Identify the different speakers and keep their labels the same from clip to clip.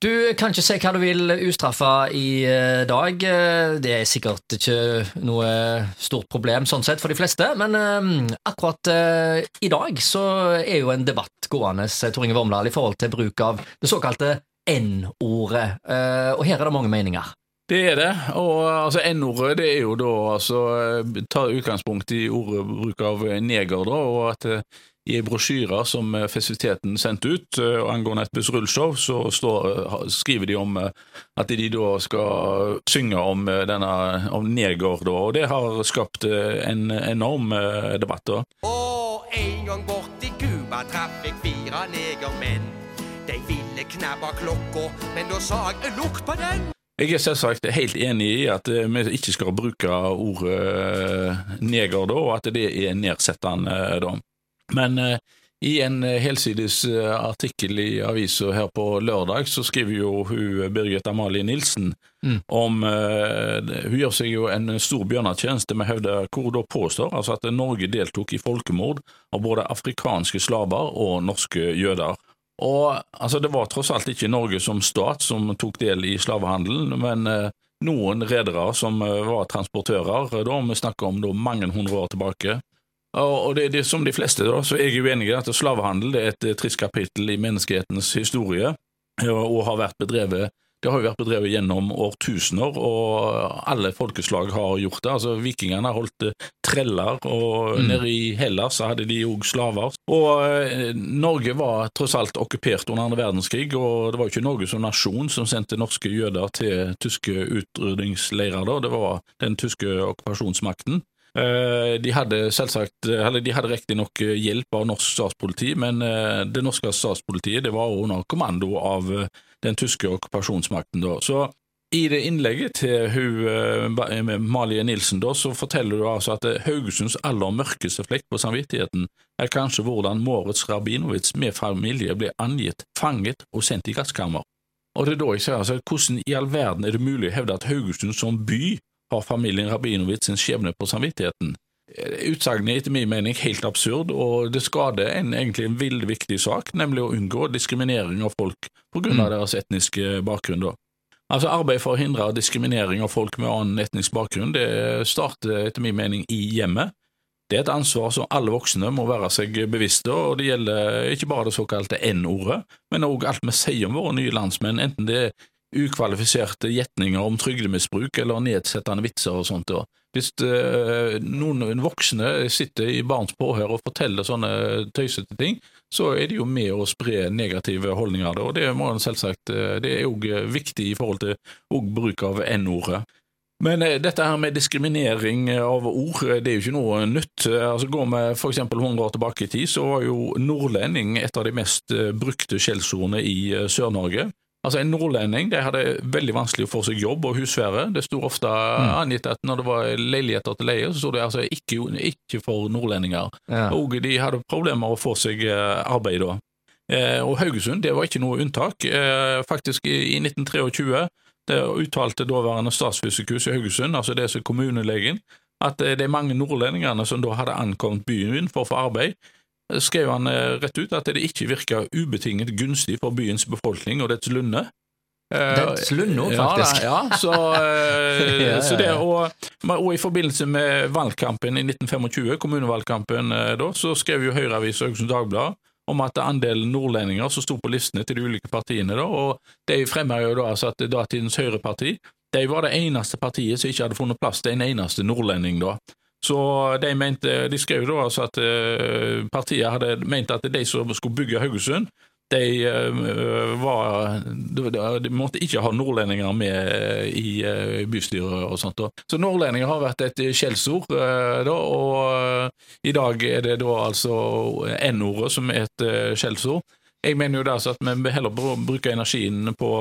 Speaker 1: Du kan ikke si hva du vil ustraffa i eh, dag. Eh, Det er sikkert ikke noe stort problem sånn sett for de fleste, men eh, akkurat i dag så er jo en debatt gående, Tor Inge Vormdal, i forhold til bruk av det såkalte N-ordet, og her er det mange meninger.
Speaker 2: Det er det. Og altså, N-ordet det er jo da altså tar utgangspunkt i ordbruk av neger, da, og at i brosjyrer som eh, festiviteten sendte ut eh, angående et bussrullshow, så står, eh, skriver de om at de da skal synge om denne om neger, da, og det har skapt en enorm debatt. da.
Speaker 3: Og en gang borti Cuba traff jeg fire negermenn. De ville knabbe klokka, men da sa jeg lukt på den.
Speaker 2: Jeg er selvsagt helt enig i at vi ikke skal bruke ordet neger da, og at det er nedsettende da. Men eh, i en eh, helsides eh, artikkel i avisa her på lørdag, så skriver jo hun Birgit Amalie Nilsen om uh, Hun gjør seg jo en stor bjørnetjeneste med å hevde hvor hun da påstår altså at Norge deltok i folkemord av både afrikanske slaver og norske jøder. Og altså, Det var tross alt ikke Norge som stat som tok del i slavehandelen, men uh, noen redere som var transportører, da vi snakker om da mange hundre år tilbake. Og, det, det, Som de fleste da, så er jeg uenig i at slavehandel er et eh, trist kapittel i menneskehetens historie, og har vært bedrevet det har jo vært bedrevet gjennom årtusener, og alle folkeslag har gjort det. Altså, Vikingene holdt eh, treller, og nede i Hellas så hadde de òg slaver. Og eh, Norge var tross alt okkupert under andre verdenskrig, og det var jo ikke Norge som nasjon som sendte norske jøder til tyske utrydningsleirer, da. det var den tyske okkupasjonsmakten. Eh, De hadde selvsagt, eller de hadde riktignok hjelp av norsk statspoliti, men eh, det norske statspolitiet det var under kommando av eh, den tyske okkupasjonsmakten. da. Så i det innlegget til hun, eh, eh, Malie Nilsen da, så forteller du altså at eh, Haugesunds aller mørkeste flekk på samvittigheten er kanskje hvordan Moritz Rabinowitz med familie ble angitt, fanget og sendt i gasskammer. Og det er da jeg sier altså, hvordan i all verden er det mulig å hevde at Haugesund som by har familien Rabinowitz sin skjebne på samvittigheten? Eh, Utsagnet er etter min mening helt absurd, og det skader en, egentlig en veldig viktig sak, nemlig å unngå diskriminering av folk på grunn av deres etniske bakgrunn. da. Altså Arbeid for å hindre diskriminering av folk med annen etnisk bakgrunn det starter etter min mening i hjemmet. Det er et ansvar som alle voksne må være seg bevisste, og det gjelder ikke bare det såkalte N-ordet, men også alt vi sier om våre nye landsmenn, enten det er ukvalifiserte gjetninger om trygdemisbruk eller nedsettende vitser og sånt. da. Hvis eh, noen voksne sitter i barns påhør og forteller sånne tøysete ting, så er de jo med å spre negative holdninger, og det må selvsagt, eh, det er òg viktig i forhold til bruk av N-ordet. Men eh, dette her med diskriminering av ord, eh, det er jo ikke noe nytt. Eh, Altså Går vi eksempel 100 år tilbake i tid, så var jo nordlending et av de mest eh, brukte skjellsordene i eh, Sør-Norge. Altså En nordlending de hadde veldig vanskelig å få seg jobb og husvære. Det sto ofte angitt at når det var leiligheter til leie, så sto det altså ikke, ikke for nordlendinger.
Speaker 1: Ja.
Speaker 2: Og de hadde problemer med å få seg eh, arbeid da. Eh, Og Haugesund det var ikke noe unntak. Eh, Faktisk i i 1923 det uttalte daværende statsfysikus i Haugesund, altså det som er kommunelegen, at det de mange nordlendingene som da hadde ankommet byen for å få arbeid, eh, skrev han eh, rett ut at det ikke virka ubetinget gunstig for byens befolkning og dets lunde. Eh,
Speaker 1: Dets lunde,
Speaker 2: ja,
Speaker 1: faktisk.
Speaker 2: Ja, så, eh,
Speaker 1: Ja, så,
Speaker 2: så det, og, og i forbindelse med valgkampen i 1925, kommunevalgkampen da, så skrev jo Høyreavisa Haugesund Dagblad om at andelen nordlendinger som sto på listene til de ulike partiene, da, og de fremmer jo da altså at datidens Høyreparti de var det eneste partiet som ikke hadde funnet plass til en eneste nordlending. da. Så de, mente, de skrev da altså at eh, partiet hadde ment at de som skulle bygge Haugesund, de, eh, var, de, måtte ikke ha nordlendinger med eh, i bystyret og sånt. Så nordlendinger har vært et skjellsord, og i dag er det da altså N-ordet som er et skjellsord. Jeg mener jo da altså at vi heller bruker energien på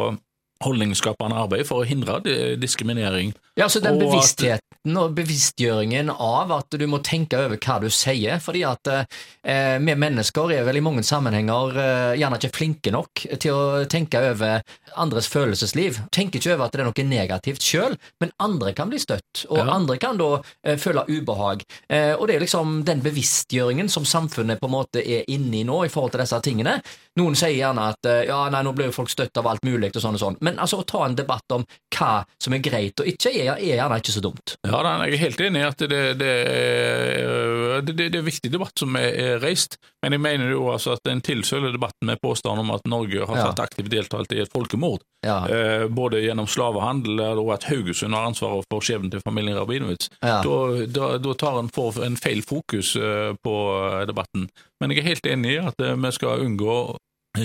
Speaker 2: holdningsskapende arbeid for å hindre diskriminering.
Speaker 1: Ja, så den
Speaker 2: Og
Speaker 1: bevisstheten og bevisstgjøringen av at du må tenke over hva du sier, fordi at eh, vi mennesker er vel i mange sammenhenger eh, gjerne ikke flinke nok til å tenke over andres følelsesliv. Tenker ikke over at det er noe negativt sjøl, men andre kan bli støtt, og
Speaker 2: Ja.
Speaker 1: andre kan da eh, føle ubehag. Eh, og det er liksom den bevisstgjøringen som samfunnet på en måte er inne i nå i forhold til disse tingene. Noen sier gjerne at eh, ja, nei, nå blir jo folk støtt av alt mulig og sånn og sånn, men altså å ta en debatt om hva som er greit og ikke, er, er gjerne ikke så dumt.
Speaker 2: Ja, jeg er helt enig i at det, det, er, det, det er viktig debatt som er, reist, men jeg mener jo altså at den tilsøler debatten med påstand om at Norge har
Speaker 1: Ja.
Speaker 2: tatt aktivt deltatt i et folkemord,
Speaker 1: Ja.
Speaker 2: eh, både gjennom slavehandel og at Haugesund har ansvaret for skjebnen til familien Rabinowitz.
Speaker 1: Ja.
Speaker 2: Da, da, da tar en for en feil fokus eh, på eh, debatten. Men jeg er helt enig i at eh, vi skal unngå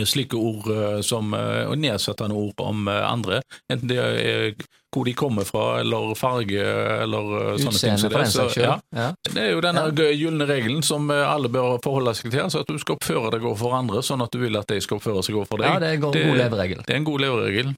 Speaker 2: slike ord eh, som eh, og nedsettende ord om eh, andre, enten det er hvor de kommer fra, eller farge, eller sånne sånne ting.
Speaker 1: Utseende,
Speaker 2: som
Speaker 1: for den
Speaker 2: det. Så,
Speaker 1: saks skyld.
Speaker 2: ja,
Speaker 1: Ja.
Speaker 2: det er jo denne ja. gylne regelen som alle bør forholde seg til, altså at du skal oppføre deg overfor andre, sånn at du vil at de skal oppføre seg overfor deg.
Speaker 1: ja, det er en god, god leveregel.
Speaker 2: Det er en god leveregel.